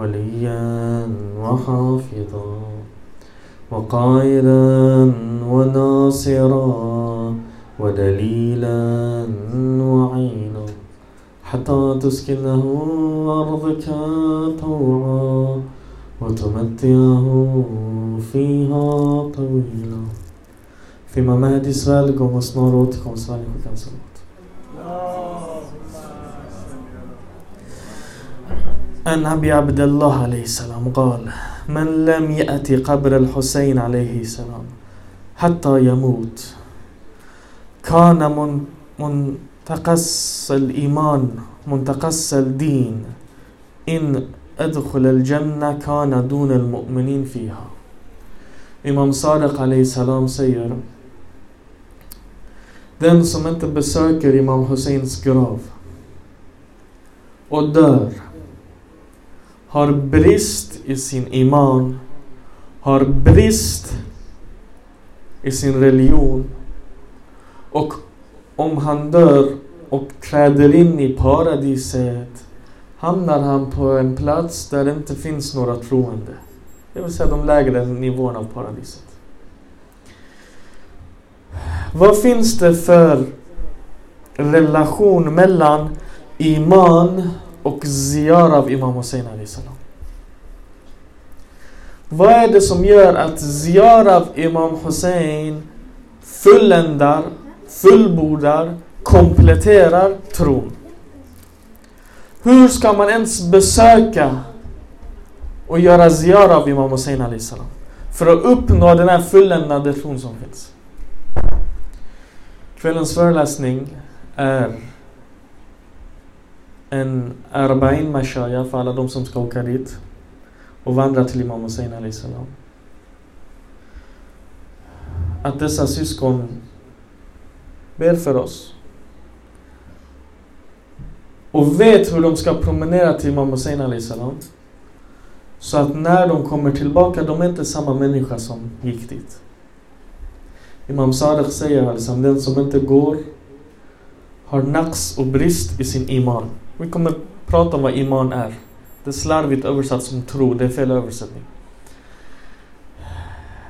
وليا وحافظا وقائلا وناصرا ودليلا وعينا حتى تسكنه أرضك طوعا وتمتعه فيها طويلا. في ممهد سؤالكم واسمع روتكم. سؤالكم كم عن أبي عبد الله عليه السلام قال من لم يأتي قبر الحسين عليه السلام حتى يموت كان من منتقص الإيمان منتقص الدين إن أدخل الجنة كان دون المؤمنين فيها. Imam Sadiq alayhi salam säger Den som inte besöker Imam Husseins grav och dör har brist i sin iman, har brist i sin religion och om han dör och träder in i paradiset hamnar han på en plats där det inte finns några troende. Det vill säga de lägre nivåerna av paradiset. Vad finns det för relation mellan iman och ziyar av Imam Hussein salam? Vad är det som gör att ziyar av Imam Hussein fulländar, fullbordar, kompletterar tron? Hur ska man ens besöka och göra ziyar av Imam Hussein salam för att uppnå den här fulländade tron som finns? Kvällens föreläsning är en Arba'in Mashaya för alla de som ska åka dit och vandra till Imam Hussein salam. Att dessa syskon ber för oss och vet hur de ska promenera till Imam Hussein salam. Så att när de kommer tillbaka, de är inte samma människa som gick dit. Imam Sadiq säger liksom, den som inte går har naqs och brist i sin iman. Vi kommer prata om vad iman är. Det är slarvigt översatt som tro, det är fel översättning.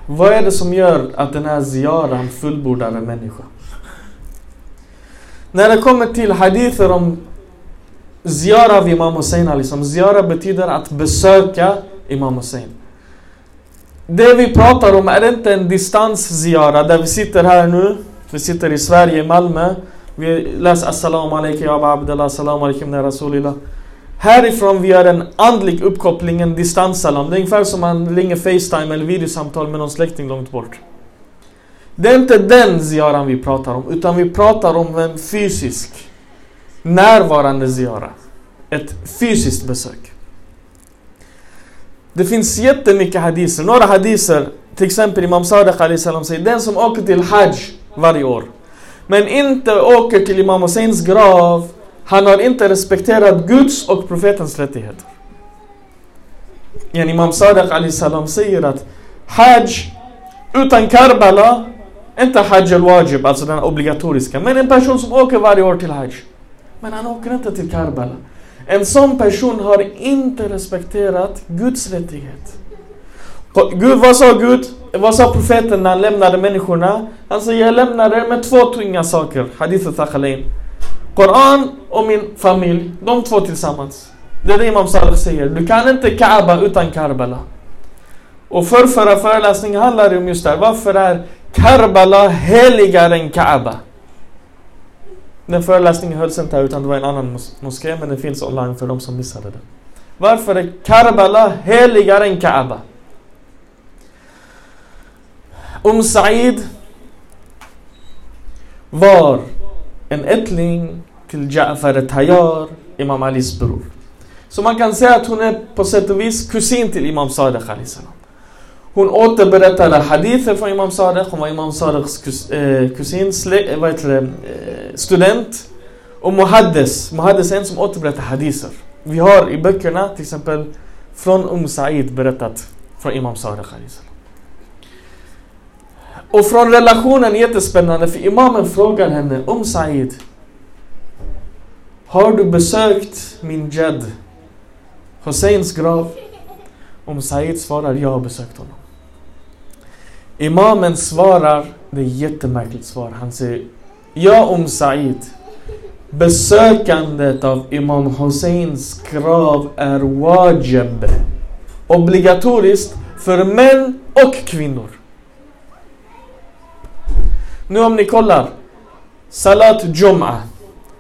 Vad är det som gör att den här Ziaran fullbordar en människa? När det kommer till hadither om Ziara av Imam Hussein, liksom, ziara betyder att besöka Imam Hussein. Det vi pratar om är inte en distans-Ziara, där vi sitter här nu, vi sitter i Sverige, i Malmö, vi läser Assalamu alaikum ya Abdullah, Assalamu alaikum ya Rasulillah. Härifrån vi gör en andlig uppkoppling, en distanssalam. Det är ungefär som man ringer Facetime eller videosamtal med någon släkting långt bort. Det är inte den Ziaran vi pratar om, utan vi pratar om en fysisk, närvarande Ziara. Ett fysiskt besök. Det finns jättemycket hadiser. Några hadiser, till exempel Imam Sadiq salam säger den som åker till Hajj varje år men inte åker till Imam Husseins grav, han har inte respekterat Guds och profetens rättigheter. Yani Imam Sadiq salam säger att Hajj utan Karbala, inte Hajj al-Wajib, alltså den obligatoriska, men en person som åker varje år till Hajj. Men han åker inte till Karbala. En sån person har inte respekterat Guds rättighet. Gud, vad sa Gud? Vad sa profeten när han lämnade människorna? Han sa, jag lämnar er med två tunga saker. Hadith Thakhalin. Koran och min familj, de två tillsammans. Det är det Imam Salih säger. Du kan inte Kaaba utan Karbala. Och för förra föreläsningen handlar det om just det här. Varför är Karbala heligare än Kaaba? Den föreläsningen hölls inte här utan det var en annan mos moské men den finns online för de som missade den. Varför är Karbala heligare än Kaaba? Um Said var en ättling till Ja'far Tayyar, Imam Alis bror. Så man kan säga att hon är på sätt och vis kusin till Imam Sadiq salam. Hon återberättade hadither från Imam Sadiq, hon var Imam Sadiqs kus, eh, kusin, sle, eh, vad heter det, eh, student. Och Muhaddes, Muhaddes är en som återberättar hadither. Vi har i böckerna till exempel från Um Said berättat från Imam Sadiq salam. Och från relationen jättespännande för imamen frågar henne om Said. Har du besökt min jad? Husseins grav. Om Said svarar, jag har besökt honom. Imamen svarar, det är ett jättemärkligt svar. Han säger, ja om Said. Besökandet av Imam Husseins grav är wajib. Obligatoriskt för män och kvinnor. Nu om ni kollar. Salat Jum'a.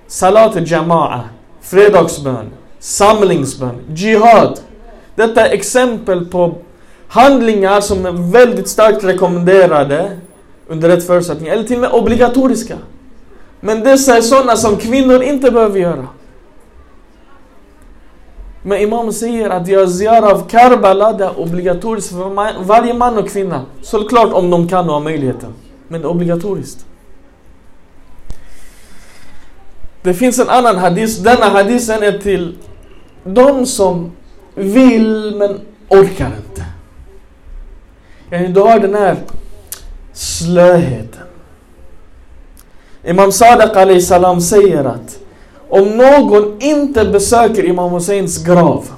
Salat Jama'a. Fredagsbön. Samlingsbön. Jihad. Detta är exempel på handlingar som är väldigt starkt rekommenderade under rätt förutsättningar, eller till och med obligatoriska. Men dessa är sådana som kvinnor inte behöver göra. Men Imam säger att jag Ziar av Karbala det är obligatoriskt för varje man och kvinna. Såklart om de kan och har möjligheten. Men obligatoriskt. Det finns en annan hadis. Denna hadisen är till de som vill men orkar inte. Du har den här slöheten. Imam Sadiq salam säger att om någon inte besöker Imam Husseins grav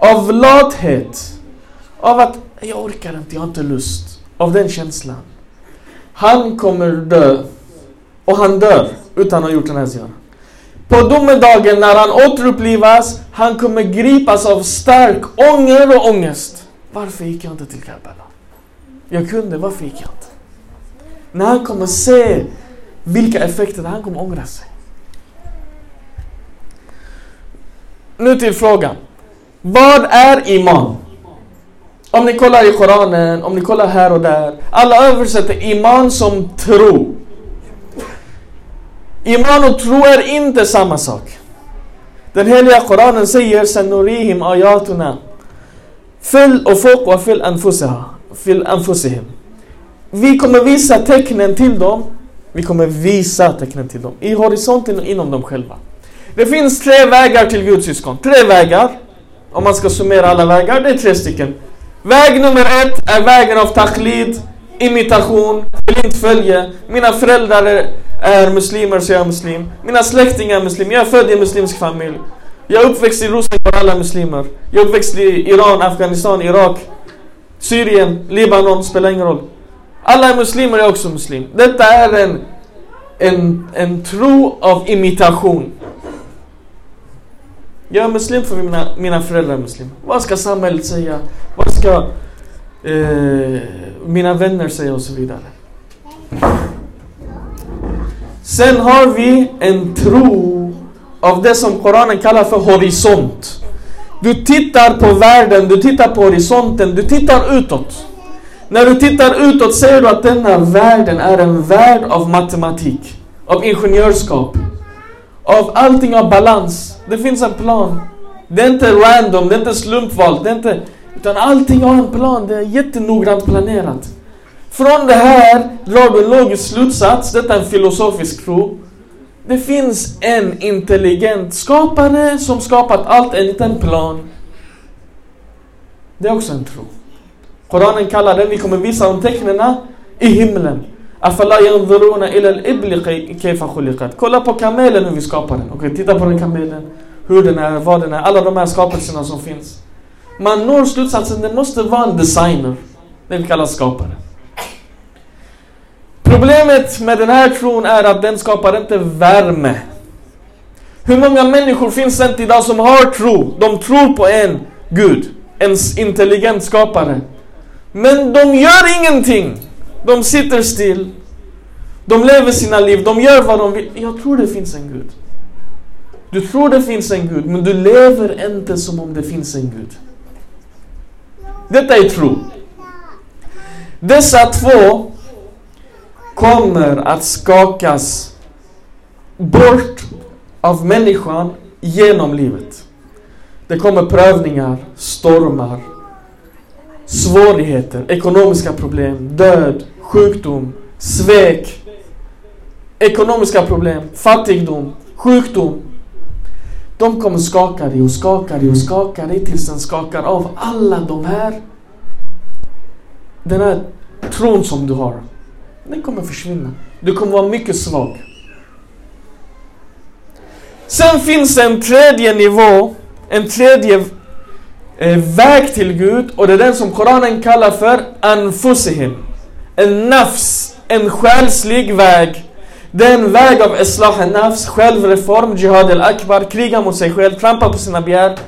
av lathet, av att jag orkar inte, jag har inte lust, av den känslan. Han kommer dö. Och han dör utan att ha gjort den här ziyaran. På domedagen när han återupplivas, han kommer gripas av stark ånger och ångest. Varför gick jag inte till Karbala? Jag kunde, varför gick jag inte? När han kommer se vilka effekter, han kommer ångra sig. Nu till frågan. Vad är iman? Om ni kollar i Koranen, om ni kollar här och där. Alla översätter iman som tro. Iman och tro är inte samma sak. Den heliga Koranen säger Sanurihim ayatuna Fyll och folk och fyll anfusiha Fyll anfusihim Vi kommer visa tecknen till dem Vi kommer visa tecknen till dem I horisonten och inom dem själva Det finns tre vägar till Guds syskon Tre vägar Om man ska summera alla vägar, det är tre stycken Väg nummer ett är vägen av taklid Imitation, blint följe Mina föräldrar är är muslimer så jag är muslim. Mina släktingar är muslimer. Jag är född i en muslimsk familj. Jag är uppväxt i Rosengård, alla muslimer. Jag är uppväxt i Iran, Afghanistan, Irak, Syrien, Libanon, spelar ingen roll. Alla är muslimer, jag är också muslim. Detta är en, en, en tro av imitation. Jag är muslim för mina, mina föräldrar är muslimer. Vad ska samhället säga? Vad ska eh, mina vänner säga och så vidare? Sen har vi en tro av det som Koranen kallar för horisont. Du tittar på världen, du tittar på horisonten, du tittar utåt. När du tittar utåt ser du att denna världen är en värld av matematik, av ingenjörskap, av allting har balans. Det finns en plan. Det är inte random, det är inte slumpvalt, det är inte... Utan allting har en plan, det är jättenoggrant planerat. Från det här drar du en logisk slutsats, detta är en filosofisk tro. Det finns en intelligent skapare som skapat allt enligt en plan. Det är också en tro. Koranen kallar den, vi kommer visa de tecknen i himlen. Afala yanzuruna ila al-ibli kayfa khuliqat. Kolla på kamelen hur vi skapar den. Okej, titta på den kamelen. Hur den är, vad den är, alla de här skapelserna som finns. Man når slutsatsen, det måste vara en designer. Den kallas skapare. Problemet med den här tron är att den skapar inte värme. Hur många människor finns det inte idag som har tro? De tror på en Gud, en intelligent skapare. Men de gör ingenting. De sitter still. De lever sina liv, de gör vad de vill. Jag tror det finns en Gud. Du tror det finns en Gud, men du lever inte som om det finns en Gud. Detta är tro. Dessa två kommer att skakas bort av människan genom livet. Det kommer prövningar, stormar, svårigheter, ekonomiska problem, död, sjukdom, svek, ekonomiska problem, fattigdom, sjukdom. De kommer skaka dig och skaka dig och skaka dig tills den skakar av alla de här den här tron som du har. Den kommer försvinna. Du kommer vara mycket svag. Sen finns det en tredje nivå en tredje eh, väg till Gud och det är den som Koranen kallar för anfusihim. En nafs, en själslig väg. Det är en väg av islah nafs, självreform, jihad al-akbar, kriga mot sig själv, trampa på sina begär,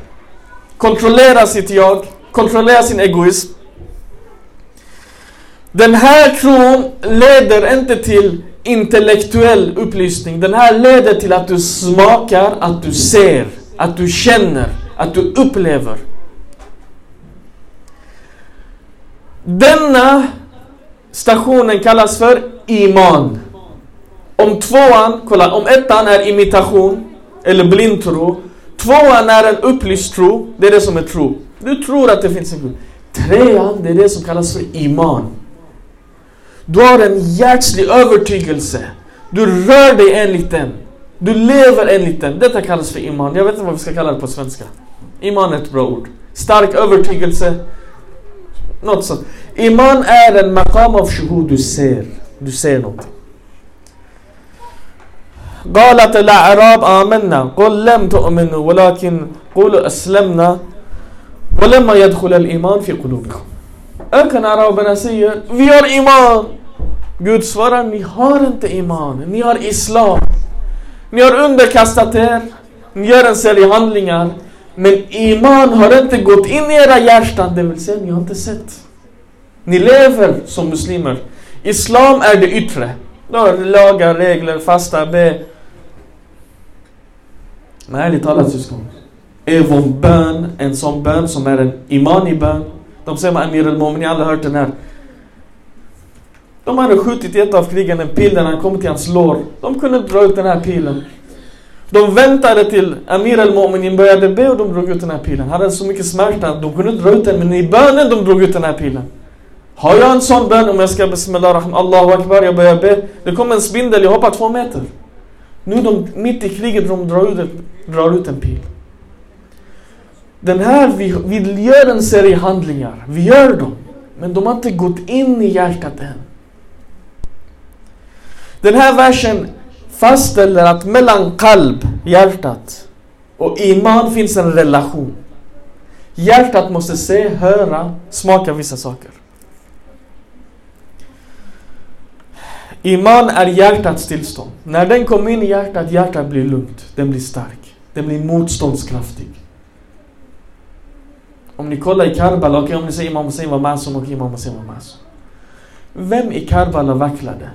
kontrollera sitt jag, kontrollera sin egoism. Den här tron leder inte till intellektuell upplysning. Den här leder till att du smakar, att du ser, att du känner, att du upplever. Denna stationen kallas för iman. Om tvåan, kolla, om ettan är imitation eller blindtro. Tvåan är en upplyst tro, det är det som är tro. Du tror att det finns en Gud. Trean, det är det som kallas för iman. Du har en hjärtslig övertygelse. Du rör dig enligt den. Du lever enligt den. Detta kallas för iman. Jag vet inte vad vi ska kalla det på svenska. Iman är ett bra ord. Stark övertygelse. نقطة إيمان أعلى المقام في شهود السير. لسانه قالت الأعراب آمنا. قل لم تؤمنوا ولكن قولوا أسلمنا ولما يدخل الإيمان في قلوبكم. أكن أعراب نسية فيار إيمان. Gud svarar, ni har inte iman, ni har islam. Ni har underkastat er, ni. Men iman har inte gått in i era hjärtan Det vill säga ni har inte sett Ni lever som muslimer Islam är det yttre Lagar, regler, fasta, be Men ärligt talat syskon Är vår bön en sån bön som är en iman i bön de säger med Amir al-Mumin, ni har aldrig hört den här. De hade skjutit i ett av krigen en pil den hade kom till hans lår. De kunde dra ut den här pilen. De väntade till Amir al-Mu'minin började be och de drog ut den här pilen. Han hade så mycket smärta att de kunde dra ut den, men i bönen de drog ut den här pilen. Har jag en sån bön om jag ska Bismillah rahman Allahu Akbar, jag börjar be. Det kommer en spindel, jag hoppar två meter. Nu de, mitt i kriget de drar ut, drar ut en pil. Den här, vi, vi gör en serie handlingar. Vi gör dem. Men de har inte gått in i hjärtat än. Den här versen fastställer att mellan kalb, hjärtat, och iman finns en relation. Hjärtat måste se, höra, smaka vissa saker. Iman är hjärtats tillstånd. När den kommer in i hjärtat, hjärtat blir lugnt. Den blir stark. Den blir motståndskraftig. Om ni kollar i Karbala, okej okay, om ni säger Imam Hussein var masum, okej okay, Imam Hussein var masum. Vem i Karbala vacklade?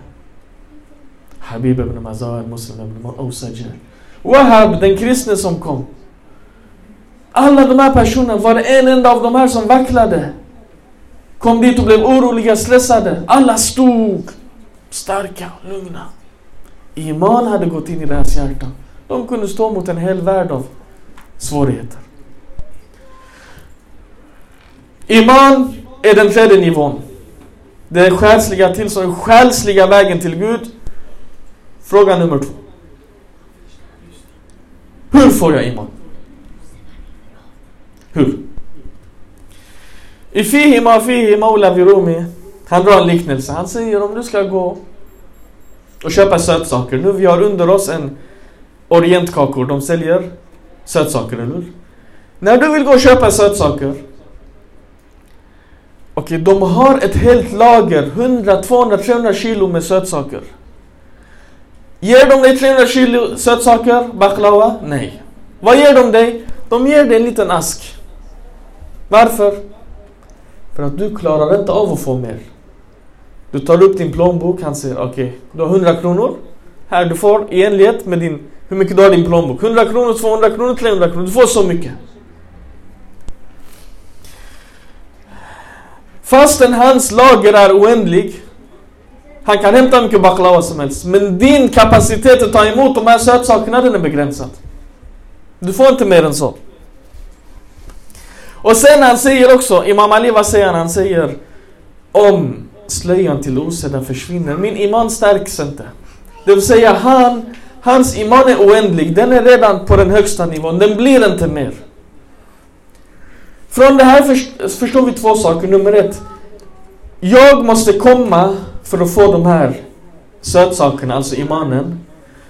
Habib ibn Mazar, Muslim ibn Awsajir. Wahab, den kristne som kom. Alla de här personerna, var det en enda av de här som vacklade? Kom dit och blev oroliga, stressade. Alla stod starka, lugna. Iman hade gått in i deras hjärtan. De kunde stå mot en hel värld av svårigheter. Iman är den tredje nivån. Det själsliga tillståndet, själsliga vägen till Gud. Fråga nummer två. Hur får jag iman? Hur? I Fihi ma Fihi Maula Virumi Han drar en liknelse. Han säger om du ska gå och köpa sötsaker. Nu vi har under oss en Orientkakor. De säljer sötsaker, eller hur? När du vill gå och köpa sötsaker Okej, de har ett helt lager, 100, 200, 300 kilo med sötsaker. Ger de dig 300 kilo sötsaker, baklava? Nej. Vad ger de dig? De ger dig en liten ask. Varför? För att du klarar inte av att få mer. Du tar upp din plånbok, han säger okej, okay, du har 100 kronor. Här, du får i enlighet med din, hur mycket du har i din plånbok. 100 kronor, 200 kronor, 300 kronor. Du får så mycket. Fastän hans lager är oändlig. Han kan hämta mycket baklava som helst. Men din kapacitet att ta emot de här sötsakerna den är begränsad. Du får inte mer än så. Och sen han säger också, Imam Ali vad säger han? Han säger om slöjan till osedda försvinner, min iman stärks inte. Det vill säga han, hans iman är oändlig, den är redan på den högsta nivån, den blir inte mer. Från det här förstår vi två saker. Nummer ett. Jag måste komma för att få de här sötsakerna, alltså imanen.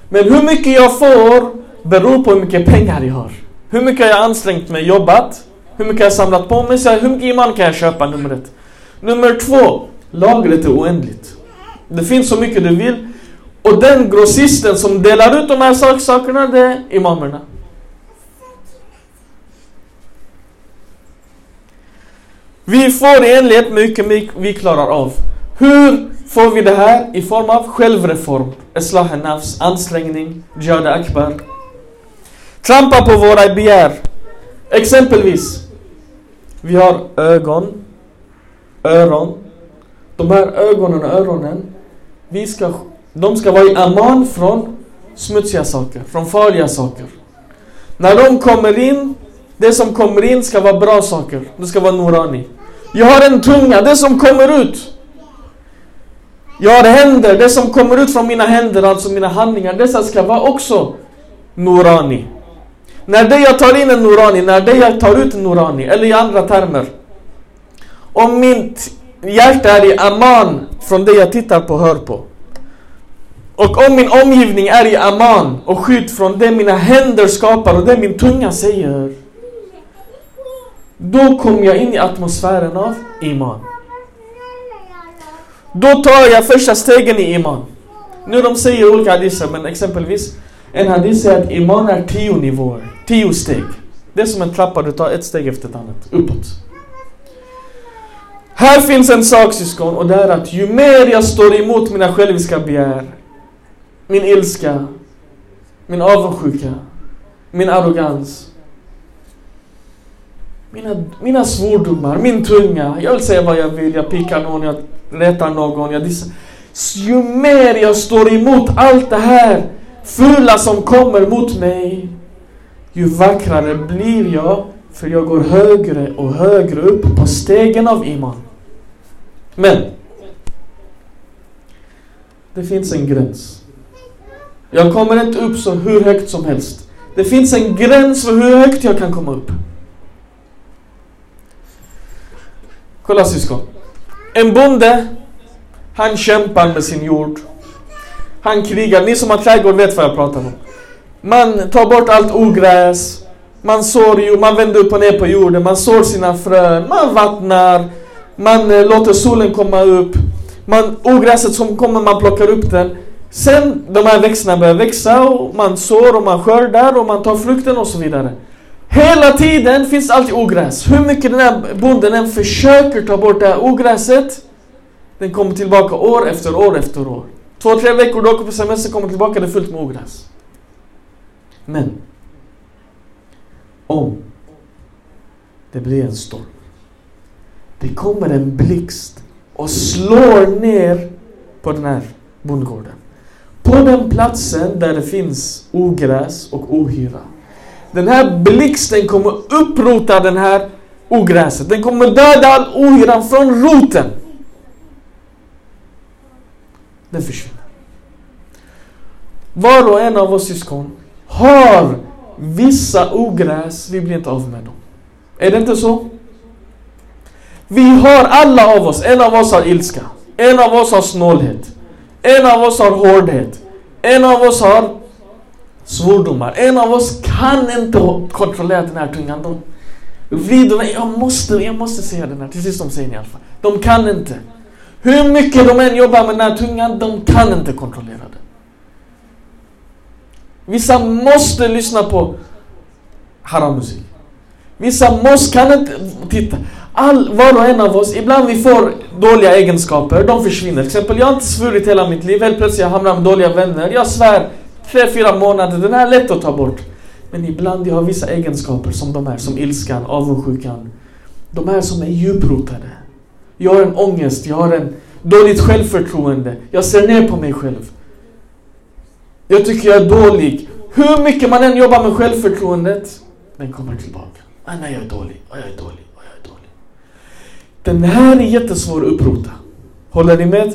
Men hur mycket jag får beror på hur mycket pengar jag har. Hur mycket har jag ansträngt mig, jobbat? Hur mycket har jag samlat på mig? Så hur mycket iman kan jag köpa? Nummer ett. Nummer två, lagret är oändligt. Det finns så mycket du vill. Och den grossisten som delar ut de här sakerna, det är imamerna. Vi får i enlighet med hur mycket vi klarar av. Hur får vi det här? I form av självreform, islah nafs, ansträngning, jihad akbar. Trampa på våra begär. Exempelvis, vi har ögon, öron. De här ögonen och öronen, vi ska, de ska vara i aman från smutsiga saker, från farliga saker. När de kommer in, det som kommer in ska vara bra saker. Det ska vara norani. Jag har en tunga, det som kommer ut. Jag har händer, det som kommer ut från mina händer, alltså mina handlingar, dessa ska vara också Norani. När det jag tar in en Norani, när det jag tar ut en Norani, eller i andra termer. Om mitt hjärta är i aman från det jag tittar på och hör på. Och om min omgivning är i aman och skydd från det mina händer skapar och det min tunga säger. Då kommer jag in i atmosfären av iman. Då tar jag första stegen i iman. Nu de säger olika hadiser, men exempelvis en hadis säger att iman är tio nivåer, tio steg. Det är som en trappa, du tar ett steg efter ett annat, uppåt. Här finns en sak syskon, och det är att ju mer jag står emot mina själviska begär, min ilska, min avundsjuka, min arrogans, mina, mina svordomar, min tunga, jag vill säga vad jag vill, jag pickar någon, jag retar någon, jag dissar. Ju mer jag står emot allt det här fula som kommer mot mig, ju vackrare blir jag, för jag går högre och högre upp på stegen av iman. Men, det finns en gräns. Jag kommer inte upp så hur högt som helst. Det finns en gräns för hur högt jag kan komma upp. Kolla syskon. En bonde, han kämpar med sin jord. Han krigar. Ni som har trädgård vet vad jag pratar om. Man tar bort allt ogräs. Man sår man vänder upp och ner på jorden. Man sår sina frön. Man vattnar. Man eh, låter solen komma upp. Man, ogräset som kommer, man plockar upp den. Sen de här växterna börjar växa och man sår och man skördar och man tar frukten och så vidare. Hela tiden finns alltid ogräs. Hur mycket den här bonden än försöker ta bort det här ogräset, den kommer tillbaka år efter år efter år. Två, tre veckor du åker på semester, kommer tillbaka, det är fullt med ogräs. Men, om det blir en storm, det kommer en blixt och slår ner på den här bondgården. På den platsen där det finns ogräs och ohyra den här blixten kommer upprota den här ogräset. Den kommer döda all ohyran från roten. Den försvinner. Var och en av oss syskon har vissa ogräs, vi blir inte av med dem. Är det inte så? Vi har alla av oss, en av oss har ilska, en av oss har snålhet, en av oss har hårdhet, en av oss har svordomar. En av oss kan inte kontrollera den här tungan. De vrider jag måste, jag måste säga den här. Till sist de säger i alla fall. De kan inte. Hur mycket de än jobbar med den här tungan, de kan inte kontrollera den. Vissa måste lyssna på harammusik. Vissa måste, kan inte, titta. All, var och en av oss, ibland vi får dåliga egenskaper, de försvinner. Till exempel, jag har inte svurit hela mitt liv, helt plötsligt jag hamnar med dåliga vänner. Jag svär tre, fyra månader, den är lätt att ta bort. Men ibland jag har vissa egenskaper som de här, som ilskan, avundsjukan. De här som är djuprotade. Jag har en ångest, jag har en dåligt självförtroende. Jag ser ner på mig själv. Jag tycker jag är dålig. Hur mycket man än jobbar med självförtroendet, den kommer tillbaka. Ah, nej, jag är dålig, ah, jag är dålig, ah, jag är dålig. Den här är jättesvår att upprota. Håller ni med?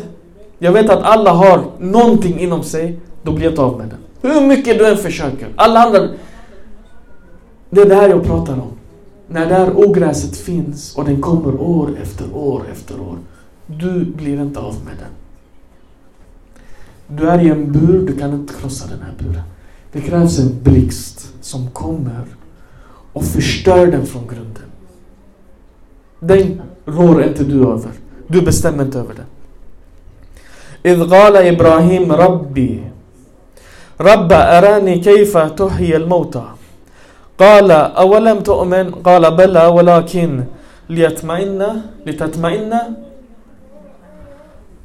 Jag vet att alla har någonting inom sig då blir jag inte av med den. Hur mycket du än försöker. Alla andra... Det är det här jag pratar om. När det här ogräset finns och den kommer år efter år efter år. Du blir inte av med den. Du är i en bur, du kan inte krossa den här buren. Det krävs en blixt som kommer och förstör den från grunden. Den rår inte du över. Du bestämmer inte över den. إذ قال إبراهيم ربي رب أراني كيف تحيي الموتى؟ قال أولم تؤمن؟ قال بلى ولكن ليطمئن لتطمئن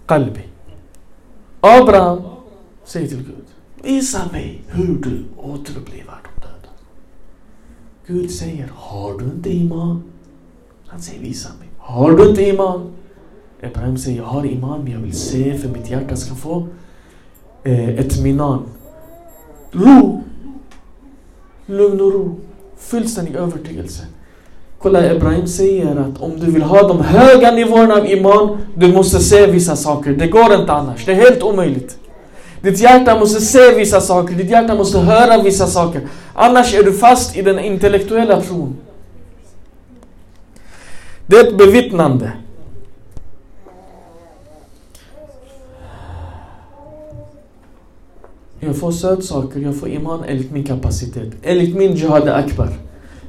قلبي. أبرام سيد الجود إيسا مي هودل أوتر بليفات داد جود سير هاردونت إيمان هان سير إيسا مي هاردونت إيمان إبراهيم سير هار إيمان مي أول سيف ميت ياركاس كفو اتمنان Ro. Lugn och ro. Fullständig övertygelse. Kolla, Ibrahim säger att om du vill ha de höga nivåerna av iman, du måste se vissa saker. Det går inte annars. Det är helt omöjligt. Ditt hjärta måste se vissa saker, ditt hjärta måste höra vissa saker. Annars är du fast i den intellektuella tron. Det är ett bevittnande. Jag får sötsaker, jag får iman enligt min kapacitet. Enligt min jihad akbar.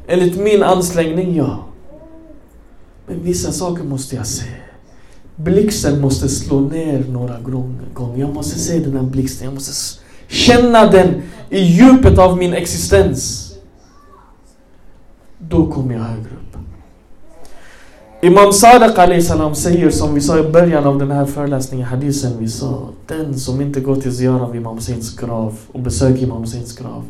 Enligt min ansträngning, ja. Men vissa saker måste jag se. Blixten måste slå ner några gånger. Jag måste se den här blixten. Jag måste känna den i djupet av min existens. Då kommer jag högre upp. Imam Sadiq salam säger som vi sa i början av den här föreläsningen, hadisen vi sa. Den som inte går till ziyara vid Imam Husseins grav och besöker Imam Husseins grav.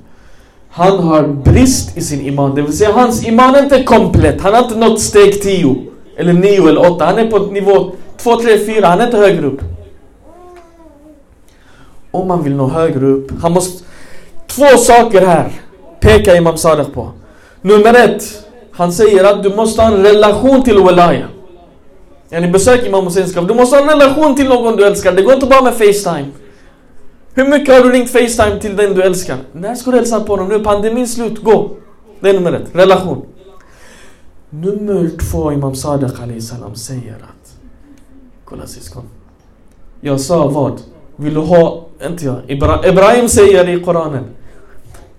Han har brist i sin iman. Det vill säga hans iman är inte komplett. Han har inte nått steg 10. Eller 9 eller 8. Han är på nivå 2, 3, 4. Han är inte högre upp. Om man vill nå högre upp. Han måste... Två saker här pekar Imam Sadiq på. Nummer ett. Han säger att du måste ha en relation till Walaya. Yani besök Imam Husseins. Du måste ha en relation till någon du älskar. Det går inte bara med Facetime. Hur mycket har du ringt Facetime till den du älskar? När ska du hälsa på honom? Nu är pandemin slut. Gå! Det är nummer ett. Relation. Nummer två, Imam Sadiq salam säger att Kolla syskon. Jag sa vad? Vill du ha, inte jag, Ibra Ibrahim säger i Koranen.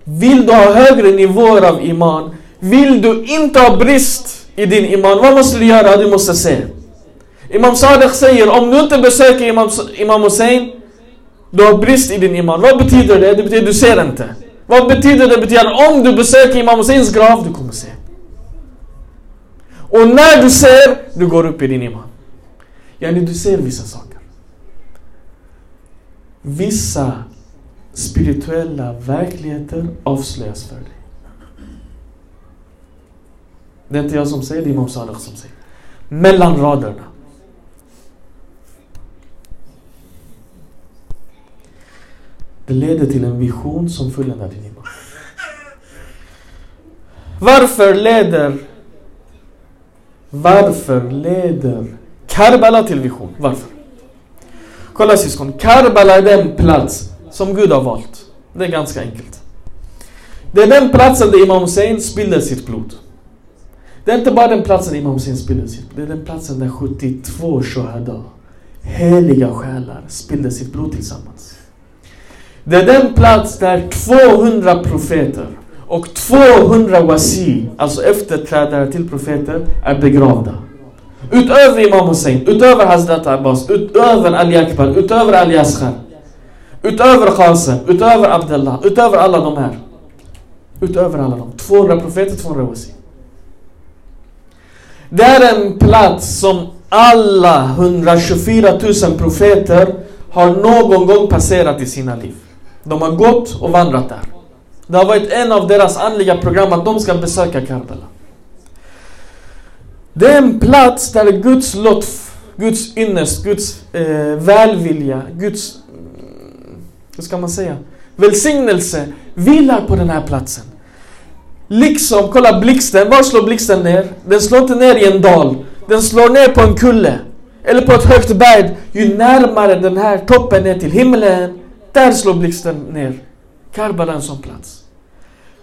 Vill du ha högre nivåer av iman? Vill du inte ha brist i din iman? Vad måste du göra? Du måste se. Imam Sadiq säger om du inte besöker Imam, Imam Hussein du har brist i din iman. Vad betyder det? Det betyder du ser inte. Vad betyder det? Det betyder om du besöker Imam Husseins grav, du kommer se. Och när du ser, du går upp i din iman. Yani du ser vissa saker. Vissa spirituella verkligheter avslöjas för dig. Det är inte jag som säger det, är Imam Salih som säger. Mellan raderna. Det leder till en vision som fulländar din iman. Varför leder Varför leder Karbala till vision? Varför? Kolla syskon, Karbala är den plats som Gud har valt. Det är ganska enkelt. Det är den platsen där Imam Hussein spiller sitt blod. Det är inte bara den platsen Imam Hussein spillde sitt blod. Det är den platsen där 72 shuhada, heliga själar, spillde sitt blod tillsammans. Det är den plats där 200 profeter och 200 wasi, alltså efterträdare till profeter, är begravda. Utöver Imam Hussein, utöver Hazrat Abbas, utöver Ali Akbar, utöver Ali Asghar. Utöver Qasim, utöver Abdullah, utöver alla de här. Utöver alla de. 200 profeter, 200 wasi. Det är en plats som alla 124 000 profeter har någon gång passerat i sina liv. De har gått och vandrat där. Det har varit en av deras andliga program att de ska besöka Karbala. Det är en plats där Guds lotf, Guds ynnest, Guds eh, välvilja, Guds, mm, hur ska man säga, välsignelse vilar på den här platsen. Liksom, kolla blixten, var slår blixten ner? Den slår inte ner i en dal. Den slår ner på en kulle. Eller på ett högt berg. Ju närmare den här toppen är till himlen, där slår blixten ner. Karbala är en sån plats.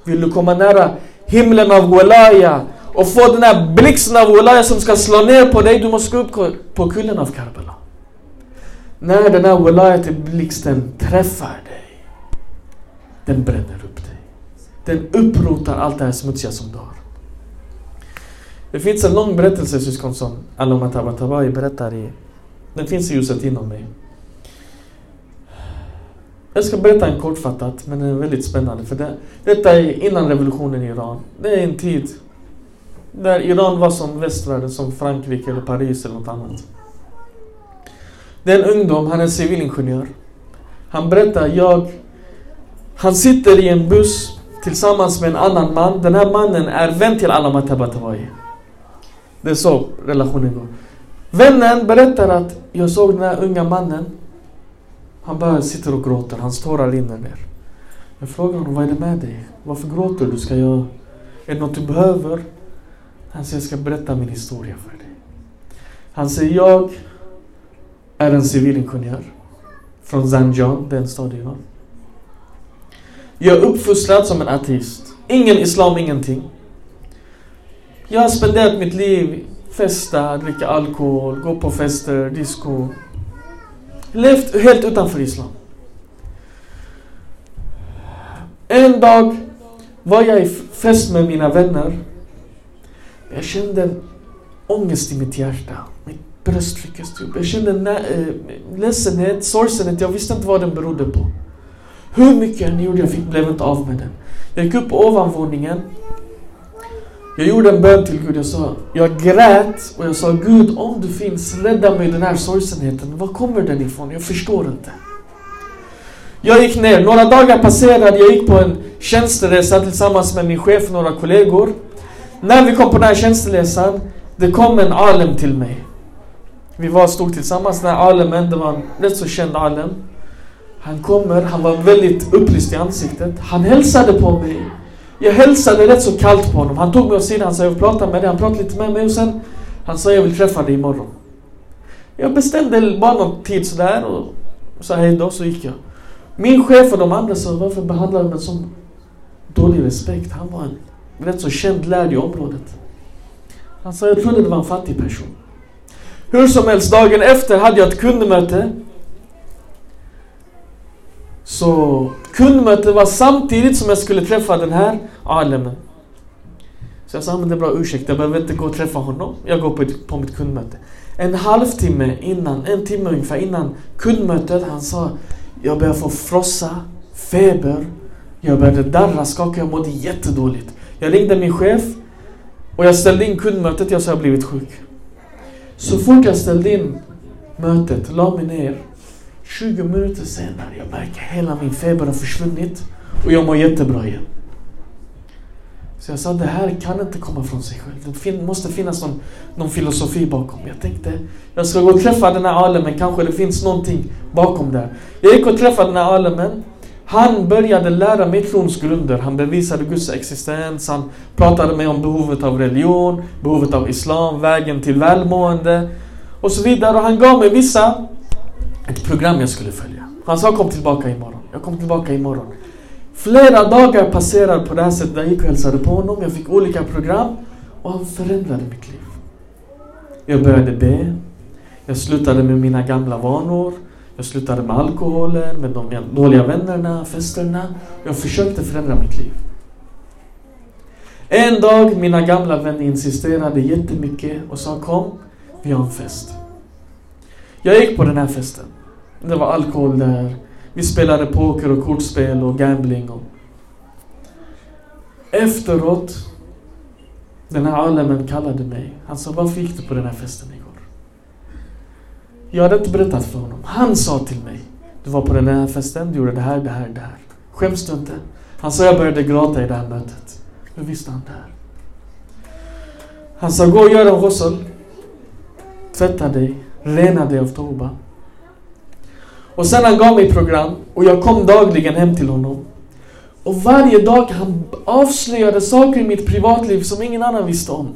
Vill du komma nära himlen av Walaya och få den här blixten av Walaya som ska slå ner på dig, du måste gå upp på kullen av Karbala. När den här Walaya till blixten träffar dig, den bränner upp dig. Den upprotar allt det här smutsiga som du har. Det finns en lång berättelse syskon som Aloma Tabatabai berättar i. Den finns i ljuset inom mig. Jag ska berätta en kortfattat, men den är väldigt spännande. För det, detta är innan revolutionen i Iran. Det är en tid där Iran var som västvärlden, som Frankrike eller Paris eller något annat. Det är en ungdom, han är civilingenjör. Han berättar, jag... Han sitter i en buss tillsammans med en annan man. Den här mannen är vän till Alama Tabatabai. Det är så relationen går. Vännen berättar att jag såg den här unga mannen. Han bara sitter och gråter, hans tårar rinner ner. Jag frågar honom, vad är det med dig? Varför gråter du? Ska jag... Är det något du behöver? Han säger, jag ska berätta min historia för dig. Han säger, jag är en civilingenjör. Från Zanjan, den stad jag jag är uppfostrad som en ateist. Ingen islam, ingenting. Jag har spenderat mitt liv festa, dricka alkohol, gå på fester, disco. Levt helt utanför islam. En dag var jag i fest med mina vänner. Jag kände en ångest i mitt hjärta. Mitt bröst fick upp. Jag kände en äh, ledsenhet, sorgsenhet. Jag visste inte vad den berodde på. Hur mycket jag än gjorde, jag fick, blev inte av med den. Jag gick upp på ovanvåningen. Jag gjorde en bön till Gud. Jag sa, jag grät och jag sa Gud om du finns, rädda mig den här sorgsenheten. Var kommer den ifrån? Jag förstår inte. Jag gick ner, några dagar passerade, jag gick på en tjänsteresa tillsammans med min chef och några kollegor. När vi kom på den här tjänsteresan, det kom en alem till mig. Vi var stod tillsammans, den här alemen, det var en rätt så känd alem. Han kommer, han var väldigt upplyst i ansiktet. Han hälsade på mig. Jag hälsade rätt så kallt på honom. Han tog mig åt sidan, han sa jag vill prata med dig. Han pratade lite med mig och sen han sa jag vill träffa dig imorgon. Jag bestämde bara någon tid sådär och sa hej då, så gick jag. Min chef och de andra sa varför behandlar du mig sån dålig respekt? Han var en rätt så känd lärd i området. Han sa jag trodde det var en fattig person. Hur som helst, dagen efter hade jag ett kundmöte så kundmötet var samtidigt som jag skulle träffa den här alemen. Så jag sa, men det är bra ursäkt, jag behöver inte gå och träffa honom. Jag går på, ett, på mitt kundmöte. En halvtimme innan, en timme ungefär innan kundmötet, han sa, jag börjar få frossa, feber, jag började darra, skaka, jag mådde jättedåligt. Jag ringde min chef och jag ställde in kundmötet, jag sa jag blivit sjuk. Så fort jag ställde in mötet, la mig ner 20 minuter senare, jag märker hela min feber har försvunnit och jag mår jättebra igen. Så jag sa, det här kan inte komma från sig själv. Det måste finnas någon, någon filosofi bakom. Jag tänkte, jag ska gå och träffa den här alemen, kanske det finns någonting bakom där. Jag gick och träffade den här alemen. Han började lära mig trons grunder. Han bevisade Guds existens. Han pratade med om behovet av religion, behovet av islam, vägen till välmående och så vidare. Och han gav mig vissa ett program jag skulle följa. Han sa kom tillbaka imorgon. Jag kom tillbaka imorgon. Flera dagar passerade på det här sättet. Jag gick och hälsade på honom. Jag fick olika program. Och han förändrade mitt liv. Jag började be. Jag slutade med mina gamla vanor. Jag slutade med alkoholen, med de dåliga vännerna, festerna. Jag försökte förändra mitt liv. En dag, mina gamla vänner insisterade jättemycket och sa kom, vi har en fest. Jag gick på den här festen. Det var alkohol där. Vi spelade poker och kortspel och gambling. Och... Efteråt, den här alemen kallade mig. Han sa, varför gick du på den här festen igår? Jag hade inte berättat för honom. Han sa till mig, du var på den här festen, du gjorde det här, det här, det här. Skäms du inte? Han sa, jag började gråta i det här mötet. Hur visste han det här? Han sa, gå och gör en ghusl. Tvätta dig, rena dig av toba. Och sen han gav mig program och jag kom dagligen hem till honom. Och varje dag han avslöjade saker i mitt privatliv som ingen annan visste om.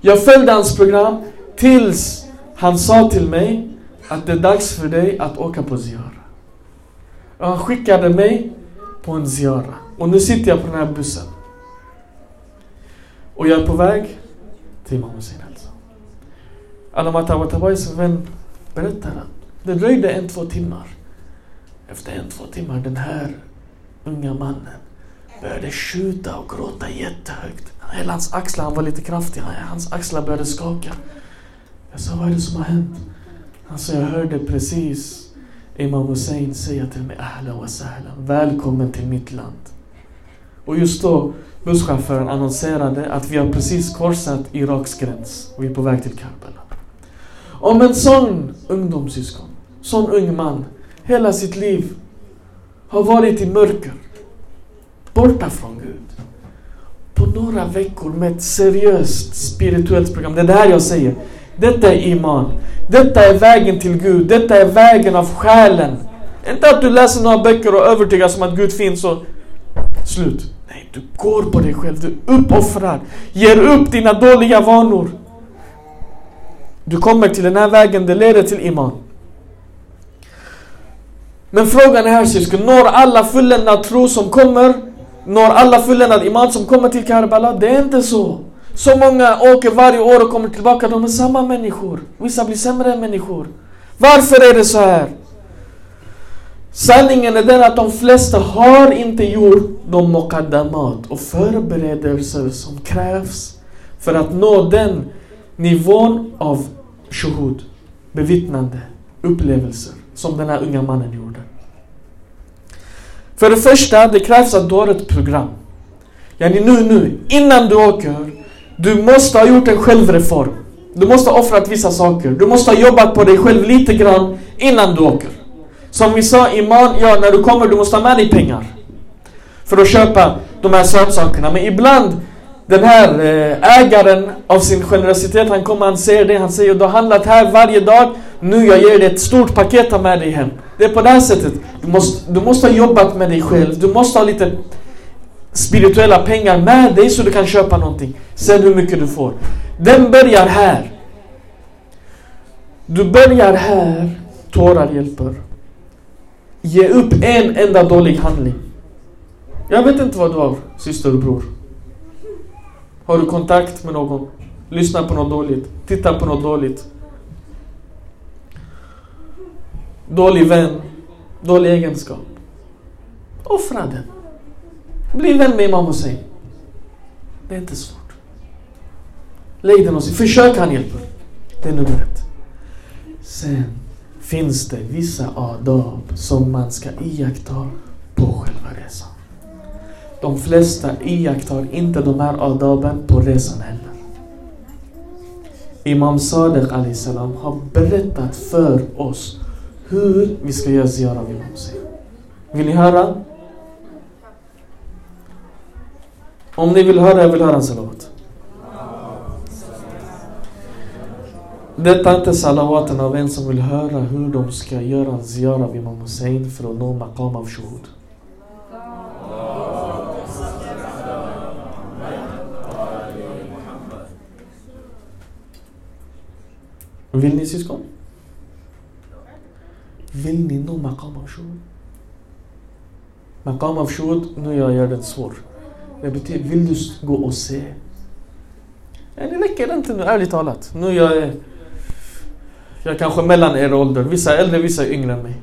Jag följde hans program tills han sa till mig att det är dags för dig att åka på ziara. Och han skickade mig på en ziara. Och nu sitter jag på den här bussen. Och jag är på väg till Imam Hussein alltså. Alamat vän berättar att det dröjde en, två timmar. Efter en, två timmar, den här unga mannen började skjuta och gråta jättehögt. Hela hans axlar, han var lite kraftig. Hans axlar började skaka. Jag sa, vad är det som har hänt? Han sa, jag hörde precis Imam Hussein säga till mig, ahla wa sahla, välkommen till mitt land. Och just då, busschauffören annonserade att vi har precis korsat Iraks gräns och vi är på väg till Karbala. Om en sån ungdomssyskon, sån ung man, hela sitt liv har varit i mörker, borta från Gud. På några veckor med ett seriöst spirituellt program. Det är det här jag säger. Detta är iman. Detta är vägen till Gud. Detta är vägen av själen. Inte att du läser några böcker och övertygas om att Gud finns och slut. Nej, du går på dig själv. Du uppoffrar. Ger upp dina dåliga vanor. Du kommer till den här vägen, det leder till iman. Men frågan är här syskon, når alla fulländad tro som kommer, når alla fulländad iman som kommer till Karbala? Det är inte så. Så många åker varje år och kommer tillbaka, de är samma människor. Vissa blir sämre människor. Varför är det så här? Sanningen är den att de flesta har inte gjort de mokaddamat och förberedelser som krävs för att nå den nivån av shuhud, bevittnande, upplevelser som den här unga mannen gjorde. För det första, det krävs att du har ett program. Yani nu, nu, innan du åker, du måste ha gjort en självreform. Du måste ha offrat vissa saker. Du måste ha jobbat på dig själv lite grann innan du åker. Som vi sa iman, ja när du kommer du måste ha med dig pengar. För att köpa de här sötsakerna. Men ibland, den här eh, ägaren av sin generositet, han kommer, han säger det, han säger du har handlat här varje dag, nu jag ger dig ett stort paket, ta med dig hem. Det är på det här sättet. Du måste, du måste ha jobbat med dig själv, du måste ha lite spirituella pengar med dig så du kan köpa någonting. Sen hur mycket du får. Den börjar här. Du börjar här, tårar hjälper. Ge upp en enda dålig handling. Jag vet inte vad du har, syster och bror. Har du kontakt med någon? Lyssna på något dåligt. Titta på något dåligt. Dålig vän. Dålig egenskap. Offra den. Bli vän med Imam Hussein. Det är inte svårt. Lägg den hos Försök han hjälper. Det är nummer ett. Sen finns det vissa adab som man ska iaktta på själva resan. De flesta iakttar inte de här adaben på resan heller. Imam Sadiq salam har berättat för oss hur vi ska göra ziyara av Imam Hussein. Vill ni höra? Om ni vill höra, jag vill höra en salawat. Detta är inte salawaten av en som vill höra hur de ska göra en ziyara av Imam Hussein för att nå maqam av shuhud. Vill ni syskon? Vill ni nå maqam av shuhud? Maqam av shuhud, nu jag gör det svårt. Det betyder, vill du gå och se? Ja, det räcker inte nu, ärligt talat. Nu jag är jag är kanske mellan er ålder. Vissa är äldre, vissa är yngre än mig.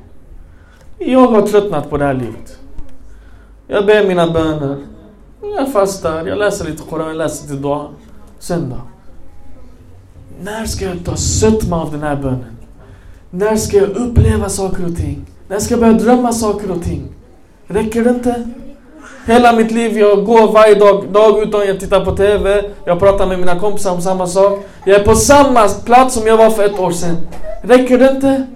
Jag har tröttnat på det här livet. Jag ber mina böner. Jag fastar, jag läser lite Koran, jag läser lite Dua. Sen då? När ska jag ta sötma av den här bönen? När ska jag uppleva saker och ting? När ska jag börja drömma saker och ting? Räcker det inte? Hela mitt liv, jag går varje dag, dag utan jag tittar på TV, jag pratar med mina kompisar om samma sak. Jag är på samma plats som jag var för ett år sedan. Räcker det inte?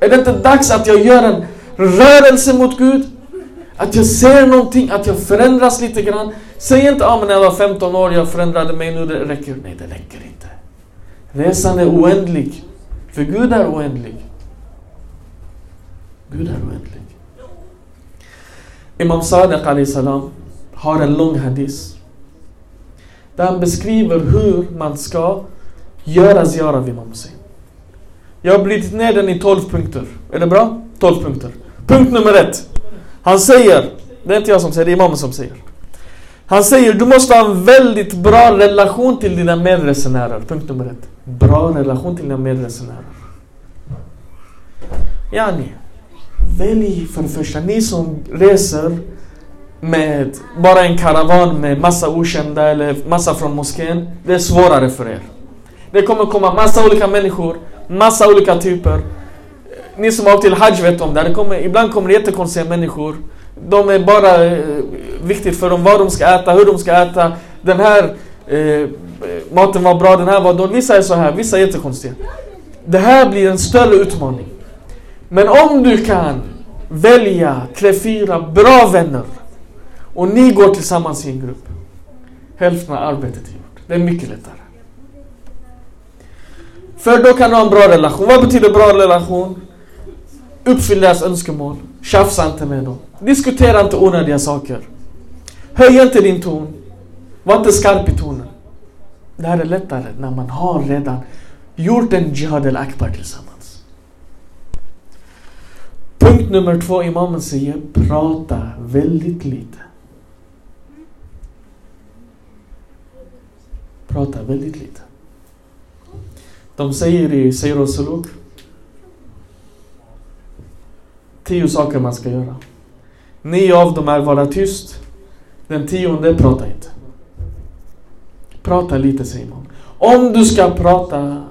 Är det inte dags att jag gör en rörelse mot Gud? Att jag ser någonting, att jag förändras lite grann. Säg inte ja ah, när jag var 15 år, jag förändrade mig, nu det räcker. Nej, det räcker inte. Resan är oändlig. För Gud är oändlig. Gud är oändlig. Imam Sadiq salam har en lång hadis. Där han beskriver hur man ska göra ziyara vid Imam Hussein. Jag har brutit ner den i 12 punkter. Är det bra? 12 punkter. Punkt nummer ett. Han säger, det är inte jag som säger, det är imamen som säger. Han säger du måste ha en väldigt bra relation till dina medresenärer. Punkt nummer ett. Bra relation till dina medresenärer. Yani, välj för det första, ni som reser, med bara en karavan med massa okända eller massa från moskén. Det är svårare för er. Det kommer komma massa olika människor, massa olika typer. Ni som har åkt till Hajj vet om det. det kommer, ibland kommer det jättekonstiga människor. De är bara eh, viktigt för dem vad de ska äta, hur de ska äta. Den här eh, maten var bra, den här var dålig. Vissa är så här, vissa är jättekonstiga. Det här blir en större utmaning. Men om du kan välja tre, fyra bra vänner och ni går tillsammans i en grupp. Hälften av arbetet är gjort. Det är mycket lättare. För då kan du ha en bra relation. Vad betyder bra relation? Uppfyll deras önskemål. Tjafsa inte med dem. Diskutera inte onödiga saker. Höj inte din ton. Var inte skarp i tonen. Det här är lättare när man har redan gjort en Jihad al-Akbar tillsammans. Punkt nummer två, imamen säger prata väldigt lite. Prata väldigt lite. De säger i Seir och Suluk tio saker man ska göra. Nio av dem är vara tyst. Den tionde, prata inte. Prata lite Simon. Om du ska prata,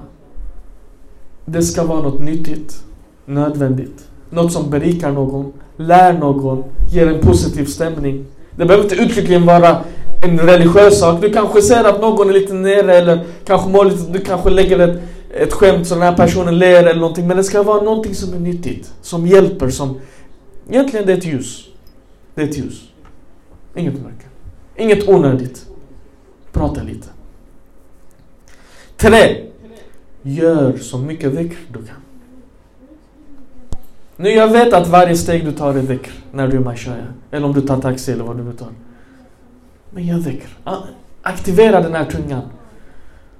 det ska vara något nyttigt, nödvändigt. Något som berikar någon, lär någon, ger en positiv stämning. Det behöver inte uttryckligen vara en religiös sak. Du kanske ser att någon är lite nere eller kanske mår lite, du kanske lägger ett, ett skämt så den här personen ler eller någonting. Men det ska vara någonting som är nyttigt, som hjälper, som... Egentligen det är ett ljus. Det är ett ljus. Inget mörker. Inget onödigt. Prata lite. Tre. Gör så mycket dhikr du kan. Nu jag vet att varje steg du tar är dhikr när du är mashaya. Eller om du tar taxi eller vad du nu tar. Men gör dhikr. Aktivera den här tungan.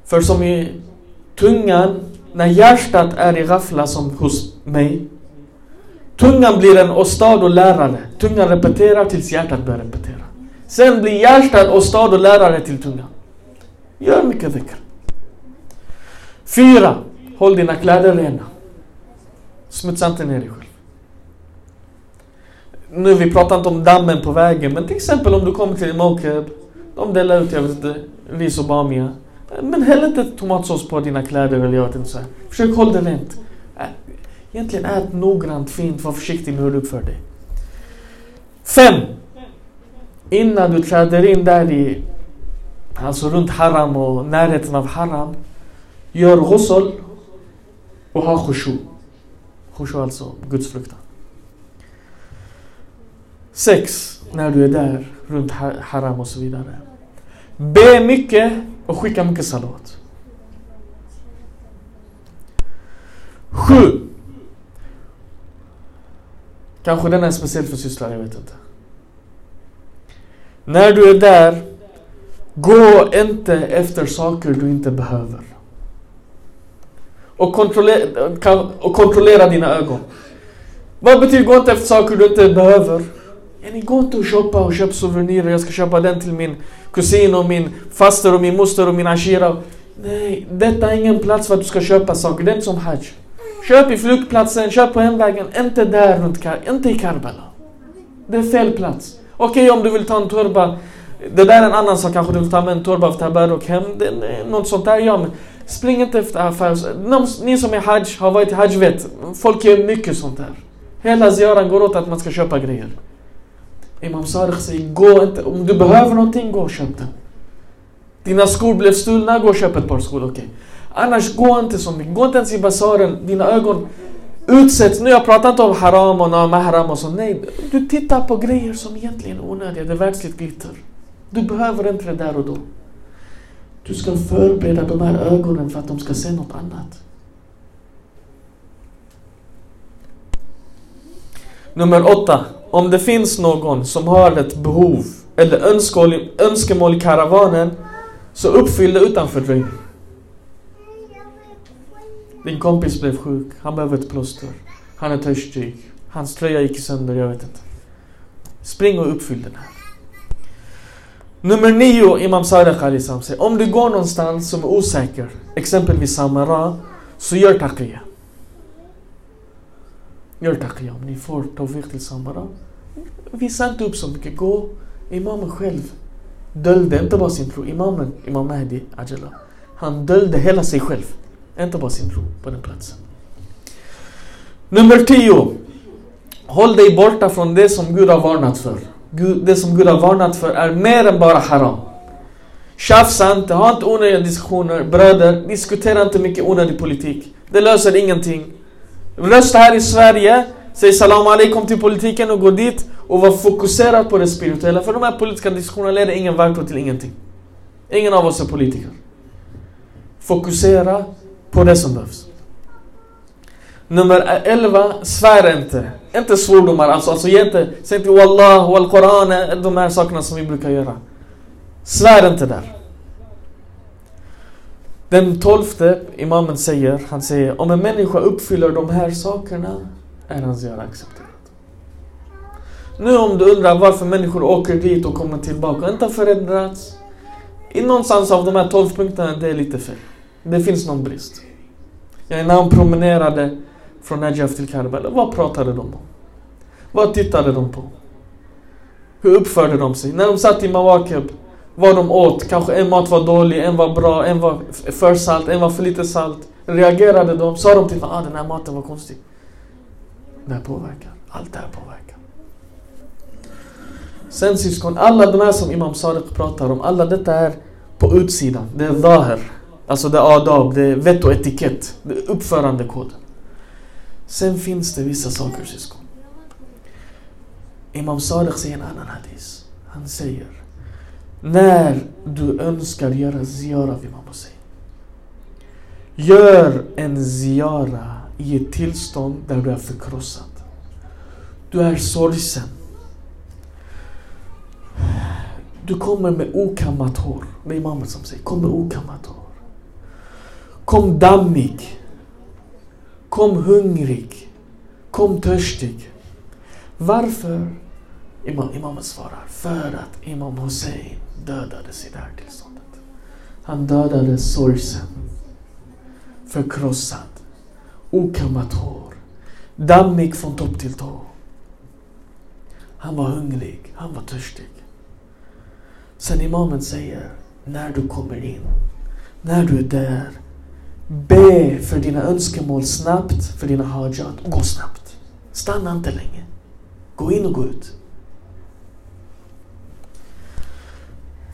För som i tungan, när hjärtat är i ghafla som hos mig. Tungan blir en ostad och lärare. Tungan repeterar tills hjärtat börjar repetera. Sen blir hjärtat ostad och lärare till tungan. Gör mycket dhikr. Fyra. Håll dina kläder rena. Smutsa inte ner dig själv. Nu vi pratar inte om dammen på vägen, men till exempel om du kommer till en mokeb. De delar ut, jag vet inte, ris och bamia. Men häll inte tomatsås på dina kläder eller gör inte så här. Försök hålla det rent. Egentligen ät noggrant, fint, var försiktig med hur du uppför dig. Fem. Innan du träder in där i, alltså runt haram och närheten av haram. Gör ghusl och ha khushu. Khushu alltså gudsfruktan. Sex, när du är där runt haram och så vidare. Be mycket och skicka mycket salat. Sju. Kanske den är speciell för systrar, jag vet inte. När du är där, gå inte efter saker du inte behöver. Och kontrollera, och kontrollera dina ögon. Vad betyder gå inte efter saker du inte behöver? Ni gå inte och shoppa och köp souvenirer. Jag ska köpa den till min kusin och min faster och min moster och min ashira. Nej, detta är ingen plats för att du ska köpa saker. Det är inte som hajj. Köp i flygplatsen, köp på hemvägen. Inte där runt Kar inte i Karbala. Det är fel plats. Okej okay, om du vill ta en turba. Det där är en annan sak. Kanske du vill ta med en turba av Tabaruk hem. Det är något sånt där. Ja, men spring inte efter affärer. Ni som är hajj, har varit i hajj vet. Folk gör mycket sånt där. Hela ziyaran går åt att man ska köpa grejer. Imam Sadiq säger, gå inte. Om du behöver någonting, gå och köp den. Dina skor blev stulna, gå och köp ett par skor. Okay. Annars, gå inte så mycket. Gå inte ens i basaren. Dina ögon utsätts. Nu jag pratar inte om haram och mahram och så. Nej, du tittar på grejer som egentligen är onödiga. Det är världsligt glitter. Du behöver inte det där och då. Du ska förbereda de här ögonen för att de ska se något annat. Nummer åtta. Om det finns någon som har ett behov eller önskemål i karavanen så uppfyll det utan fördröjning. Din kompis blev sjuk, han behöver ett plåster. Han är törstig. Hans tröja gick sönder, jag vet inte. Spring och uppfyll den här. Nummer nio, Imam Sadiq Ali säger, om du går någonstans som är osäker, exempelvis Samara, så gör taqiyya. Gör taqiyya. Om ni får tawfiq till Samara, visa inte upp så mycket. Gå. Imamen själv döljde inte bara sin tro. Imamen, Imam Mahdi Ajala, han döljde hela sig själv. Inte e bara sin tro på den platsen. Nummer 10. Håll dig borta från det som Gud har varnat för. Det som Gud har varnat för är mer än bara haram. Tjafsa inte, ha inte onödiga diskussioner. Bröder, diskutera inte mycket onödig politik. Det löser ingenting. Rösta här i Sverige, säg salam alaikum till politiken och gå dit och var fokuserad på det spirituella. För de här politiska diskussionerna leder ingen vart till ingenting. Ingen av oss är politiker. Fokusera på det som behövs. Nummer 11, svär inte. Inte svordomar, alltså, alltså ge inte, säg inte Wallah, Wal Koran, de här sakerna som vi brukar göra. Svär inte där. Den tolfte imamen säger, han säger om en människa uppfyller de här sakerna är hans göra accepterat. Nu om du undrar varför människor åker dit och kommer tillbaka och inte har förändrats. I någonstans av de här tolv punkterna, det är lite fel. Det finns någon brist. Jag när han promenerade från Najaf till Karbala, vad pratade de om? Vad tittade de på? Hur uppförde de sig? När de satt i Mawakib, vad de åt, kanske en mat var dålig, en var bra, en var för salt, en var för lite salt. Reagerade de? Sa de till att ah, den här maten var konstig? Det här påverkar. Allt det här påverkar. Sen syskon, alla de här som Imam Sadiq pratar om, alla detta är på utsidan. Det är zahir. Alltså det är adab, det är vett och etikett. Det är uppförandekod. Sen finns det vissa saker syskon. Imam Sadiq säger en annan hadis. Han säger när du önskar göra ziara av Imam Hussein. Gör en ziara i ett tillstånd där du är förkrossad. Du är sorgsen. Du kommer med okammat hår. Det är imamen som säger, kom med okammat hår. Kom dammig. Kom hungrig. Kom törstig. Varför? Imam, imamen svarar, för att Imam Hussein dödades i det här tillståndet. Han dödades sorgsen, förkrossad, okammat hår, dammig från topp till tå. Han var hungrig, han var törstig. Sen imamen säger, när du kommer in, när du är där, be för dina önskemål snabbt, för dina hajat. Gå snabbt. Stanna inte länge. Gå in och gå ut.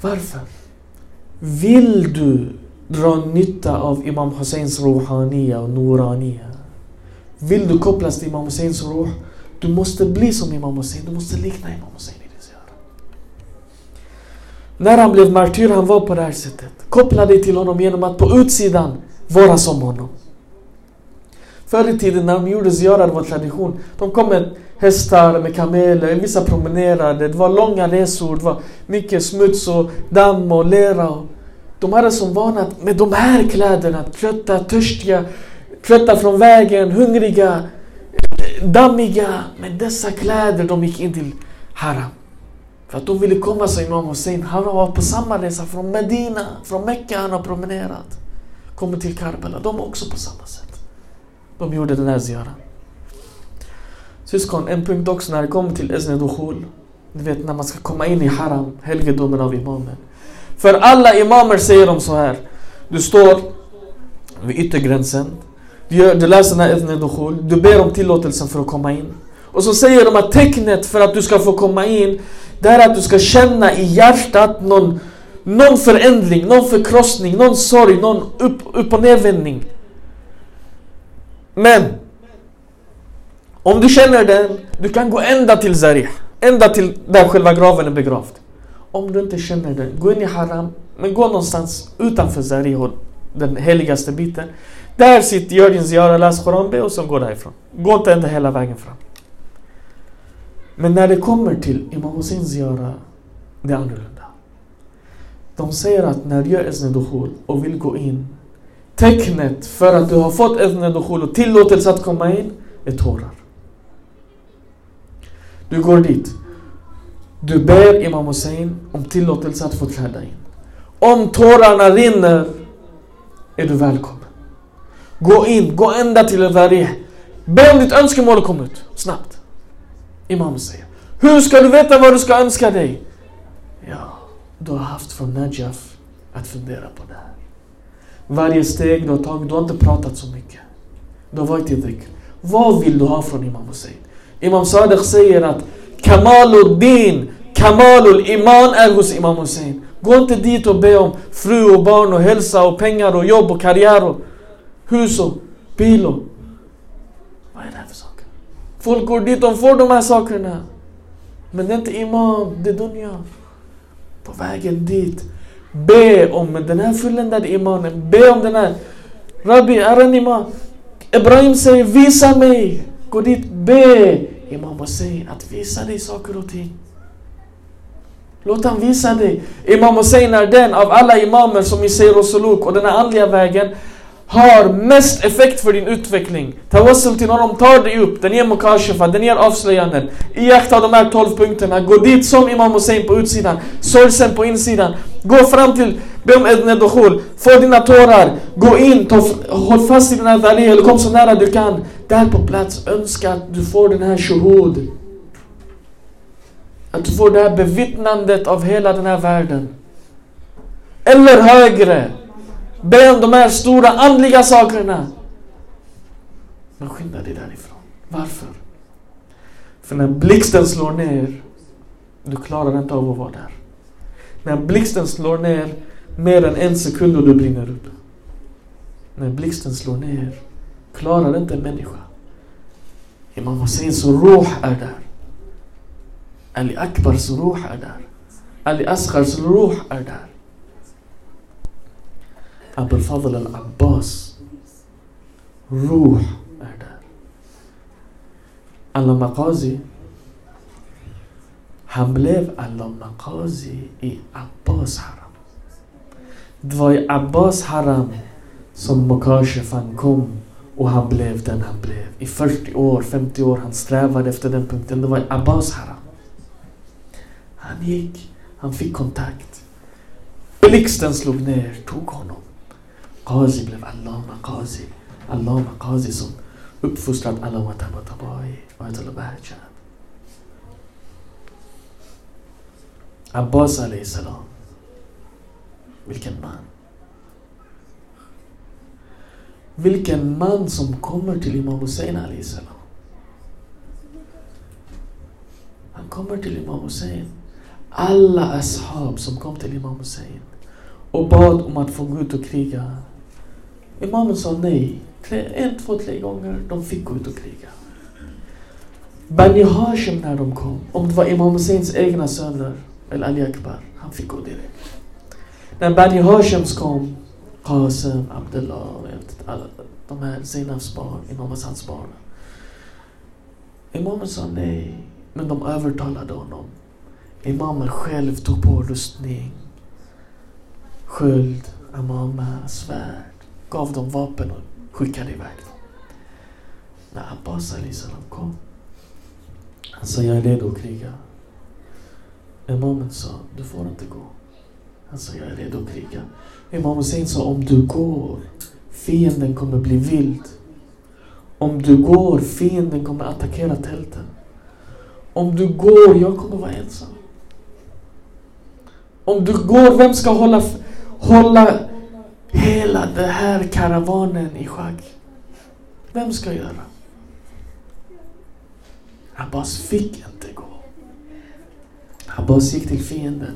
Varför? Vill du dra nytta av Imam Husseins Rouhaniya och Nouraniya? Vill du kopplas till Imam Husseins Ruh? Du måste bli som Imam Hussein, du måste likna Imam Hussein i ditt ziara. När han blev martyr, han var på det här sättet. Koppla dig till honom genom att på utsidan vara som honom. Förr i tiden när de gjorde ziara, det var tradition. De kom med hästar, med kameler, vissa promenerade. Det var långa resor, det var mycket smuts och damm och lera. De hade som vana att med de här kläderna, trötta, törstiga, trötta från vägen, hungriga, dammiga. Med dessa kläder de gick in till Haram. För att de ville komma som Imam Hussein. Han var på samma resa från Medina, från Mecka han har promenerat. Kommer till Karbala, de också på samma sätt. De gjorde den här ziyaran. Syskon, en punkt också när det kommer till Ezni Dukhul. Du vet när man ska komma in i Haram, helgedomen av imamen. För alla imamer säger de så här. Du står vid yttergränsen. Du, gör, du läser den här Ezni Dukhul. Du ber om tillåtelsen för att komma in. Och så säger de att tecknet för att du ska få komma in, det är att du ska känna i hjärtat någon, någon förändring, någon förkrossning, någon sorg, någon upp, upp och nervändning. Men om du känner den, du kan gå ända till Zarih. Ända till där själva graven är begravd. Om du inte känner den, gå in i Haram. Men gå någonstans utanför Zarih, den heligaste biten. Där sitter, gör din ziara, läs Koran, be och så går därifrån. Gå inte ända hela vägen fram. Men när det kommer till Imam Husseins ziara, det är annorlunda. De säger att när du gör Ezni och vill gå in, tecknet för att du har fått Ezni och tillåtelse att komma in, är tårar. Du går dit. Du ber Imam Hussein om tillåtelse att få träda in. Om tårarna rinner är du välkommen. Gå in, gå ända till Varih. Be om ditt önskemål och kom ut. Snabbt. Imam säger. Hur ska du veta vad du ska önska dig? Ja, du har haft från Najaf att fundera på det här. Varje steg du har tagit, du har inte pratat så mycket. Du har varit i dhikr. Vad vill du ha från Imam Hussein? Imam Sadiq säger att Kamaluddin, Kamalul iman är hos Imam Hussein. Gå inte dit och be om fru och barn och hälsa och pengar och jobb och karriär och hus och bil och... Vad är det här för saker? Folk går dit och får de här sakerna. Men det är inte imam, det är dunja. På vägen dit, be om den här fulländade imanen. Be om den här. Rabbi, är imam? Ibrahim säger visa mig. Gå dit, be Imam Hussein att visa dig saker och ting. Låt han visa dig. Imam Hussein är den av alla imamer som i Seir och Suluk och den här andliga vägen har mest effekt för din utveckling. Tawassul till honom tar dig upp, den ger mukashafa, den ger avslöjanden. Iaktta de här 12 punkterna, gå dit som Imam Hussein på utsidan, sorgsen på insidan. Gå fram till, be om Edne Dukhul, få dina tårar, gå in, ta, håll fast i den här dali, eller kom så nära du kan. Där på plats, önska att du får den här shuhud. Att du får det här bevittnandet av hela den här världen. Eller högre. Be om de här stora andliga sakerna. Men skynda dig därifrån. Varför? För när blixten slår ner, du klarar inte av att vara där. När blixten slår ner mer än en sekund och du brinner upp. När blixten slår ner, klarar inte en människa. Imam Husseins ruh är där. Ali Akbars ruh är där. Ali Asghars ruh är där. Abul Fadl al-Abbas ruh är där. Allama Maqazi han blev Allama Maqazi i Abbas haram. Det var i Abbas haram som Mukashefan kom och han blev den han blev. I 40 år, 50 år, han strävade efter den punkten. Det var i Abbas haram. Han gick, han fick kontakt. Blixten slog ner, tog honom. Qazi blev Allama Qazi. Allama Qazi som uppfostrat alla. Tabatabai och Ayatollah Bahjad. Abbas alayhi salam. Vilken man. Vilken man som kommer till Imam Hussein alayhi salam. Han kommer till Imam Hussein. Alla ashab som kom till Imam Hussein och bad om att få gå ut och kriga. Imamen sa nej. En, två, tre gånger. De fick gå ut och kriga. Bani Hashim när de kom, om det var Imam Husseins egna söner, eller Ali Akbar, han fick gå direkt. När Bani Hashims kom, Qasim, Abdullah, alla, de här Zainabs barn, Imam Hassans barn. Imamen sa nej, men de övertalade honom. Imamen själv tog på rustning, sköld, amama, svärd, gav dem vapen och skickade iväg dem. När Abbas salam kom, han sa jag är redo att kriga. Imamen sa, du får inte gå. Han sa, jag är redo att kriga. Imam Hussein sa, om du går, fienden kommer bli vild. Om du går, fienden kommer attackera tälten. Om du går, jag kommer vara ensam. Om du går, vem ska hålla, hålla hela den här karavanen i schack? Vem ska göra? Abbas fick inte gå. Abbas gick till fienden.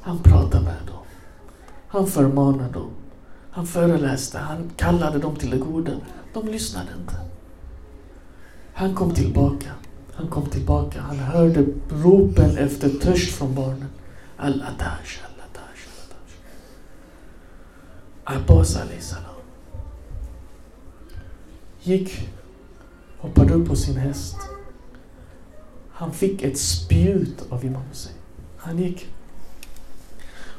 Han pratade med dem. Han förmanade dem. Han föreläste. Han kallade dem till det goda. De lyssnade inte. Han kom tillbaka. Han kom tillbaka. Han hörde ropen efter törst från barnen. Al-Atasha. Abbas salam gick, hoppade upp på sin häst. Han fick ett spjut av Imam Hussein. Han gick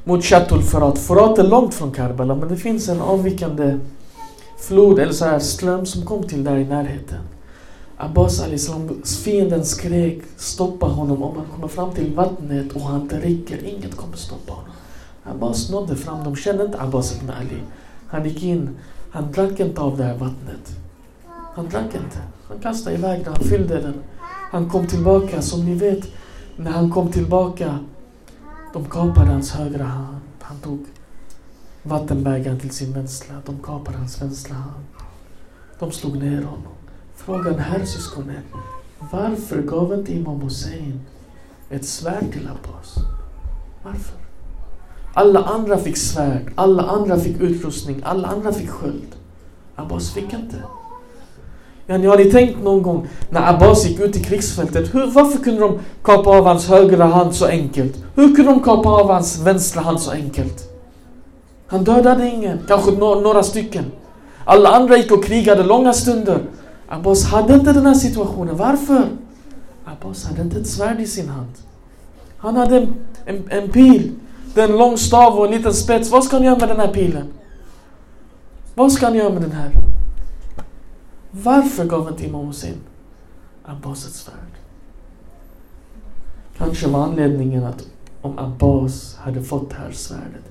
mot Shatul Furat. Furat är långt från Karbala men det finns en avvikande flod eller så här ström som kom till där i närheten. Abbas salam, fienden skrek stoppa honom om han kommer fram till vattnet och han dricker. Inget kommer stoppa honom. Abbas nådde fram, de kände inte Abbas ibn Ali. Han gick in, han drack inte av det här vattnet. Han drack inte. Han kastade iväg det, han fyllde den Han kom tillbaka, som ni vet, när han kom tillbaka, de kapade hans högra hand. Han tog vattenbägaren till sin vänstra, de kapade hans vänstra hand. De slog ner honom. Frågan här syskonen, varför gav inte Imam Hussein ett svärd till Abbas? Varför? Alla andra fick svärd, alla andra fick utrustning, alla andra fick sköld. Abbas fick inte. Ja, ni har ni tänkt någon gång när Abbas gick ut i krigsfältet, hur, varför kunde de kapa av hans högra hand så enkelt? Hur kunde de kapa av hans vänstra hand så enkelt? Han dödade ingen, kanske no några stycken. Alla andra gick och krigade långa stunder. Abbas hade inte den här situationen. Varför? Abbas hade inte ett svärd i sin hand. Han hade en, en, en pil. Det är en lång stav och en liten spets. Vad ska han göra med den här pilen? Vad ska han göra med den här? Varför gav inte Imam Hussein Abbas ett svärd? Kanske var anledningen att om Abbas hade fått det här svärdet.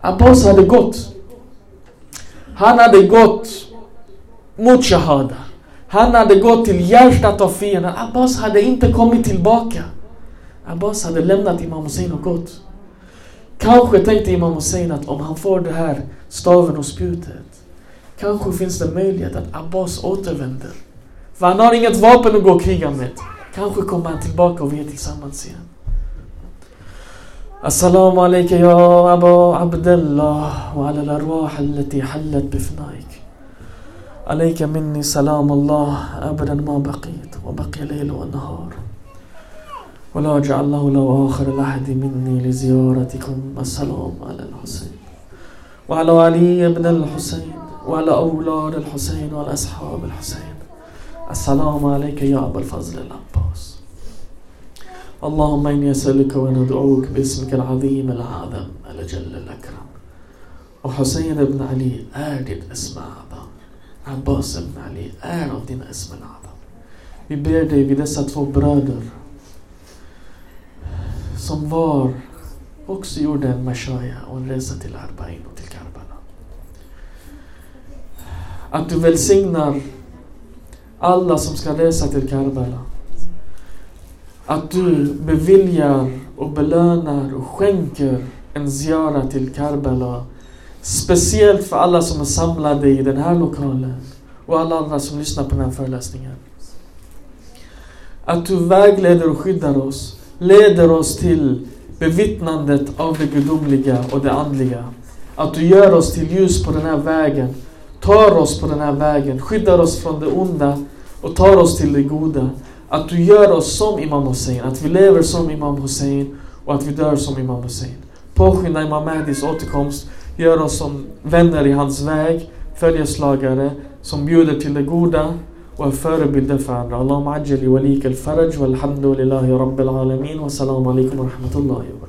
Abbas hade gått. Han hade gått mot Shahada. Han hade gått till hjärtat av fienden. Abbas hade inte kommit tillbaka. Abbas hade lämnat Imam Hussein och gått. Kanske tänkte Imam Hussein att om han får det här staven och spjutet Kanske finns det möjlighet att Abbas återvänder. För han har inget vapen att gå och kriga med. Kanske kommer han tillbaka och vi är tillsammans igen. السلام عليك يا أبا عبد الله وعلى الأرواح التي حلت بفنائك عليك مني سلام الله أبدا ما بقيت وبقي ليل ونهار ولا أجعل له لو آخر العهد مني لزيارتكم. السلام على الحسين وعلى علي بن الحسين وعلى أولاد الحسين وعلى أصحاب الحسين. السلام عليك يا أبا الفضل العباس. اللهم إني أسألك وندعوك باسمك العظيم الأعظم الأجل الأكرم. وحسين بن علي ditt اسم أعظم Abbas ibn Ali är av dina ismen Adam. Vi ber dig vid dessa två bröder som var också gjorde en mashaya och en resa till Arbain och till Karbala. Att du välsignar alla som ska resa till Karbala. Att du beviljar och belönar och skänker en ziara till Karbala. Speciellt för alla som är samlade i den här lokalen och alla andra som lyssnar på den här föreläsningen. Att du vägleder och skyddar oss, leder oss till bevittnandet av det gudomliga och det andliga. Att du gör oss till ljus på den här vägen, tar oss på den här vägen, skyddar oss från det onda och tar oss till det goda. Att du gör oss som Imam Hussein, att vi lever som Imam Hussein och att vi dör som Imam Hussein. Påskynda Imam Mahdis återkomst, gör oss som vänner i hans väg, följeslagare som bjuder till det goda och är förebilder för andra. Allahumma ajjali walika al-faraj walhamdulillahi rabbil alamin wa salamu alaikum wa rahmatullahi wa barakatuh.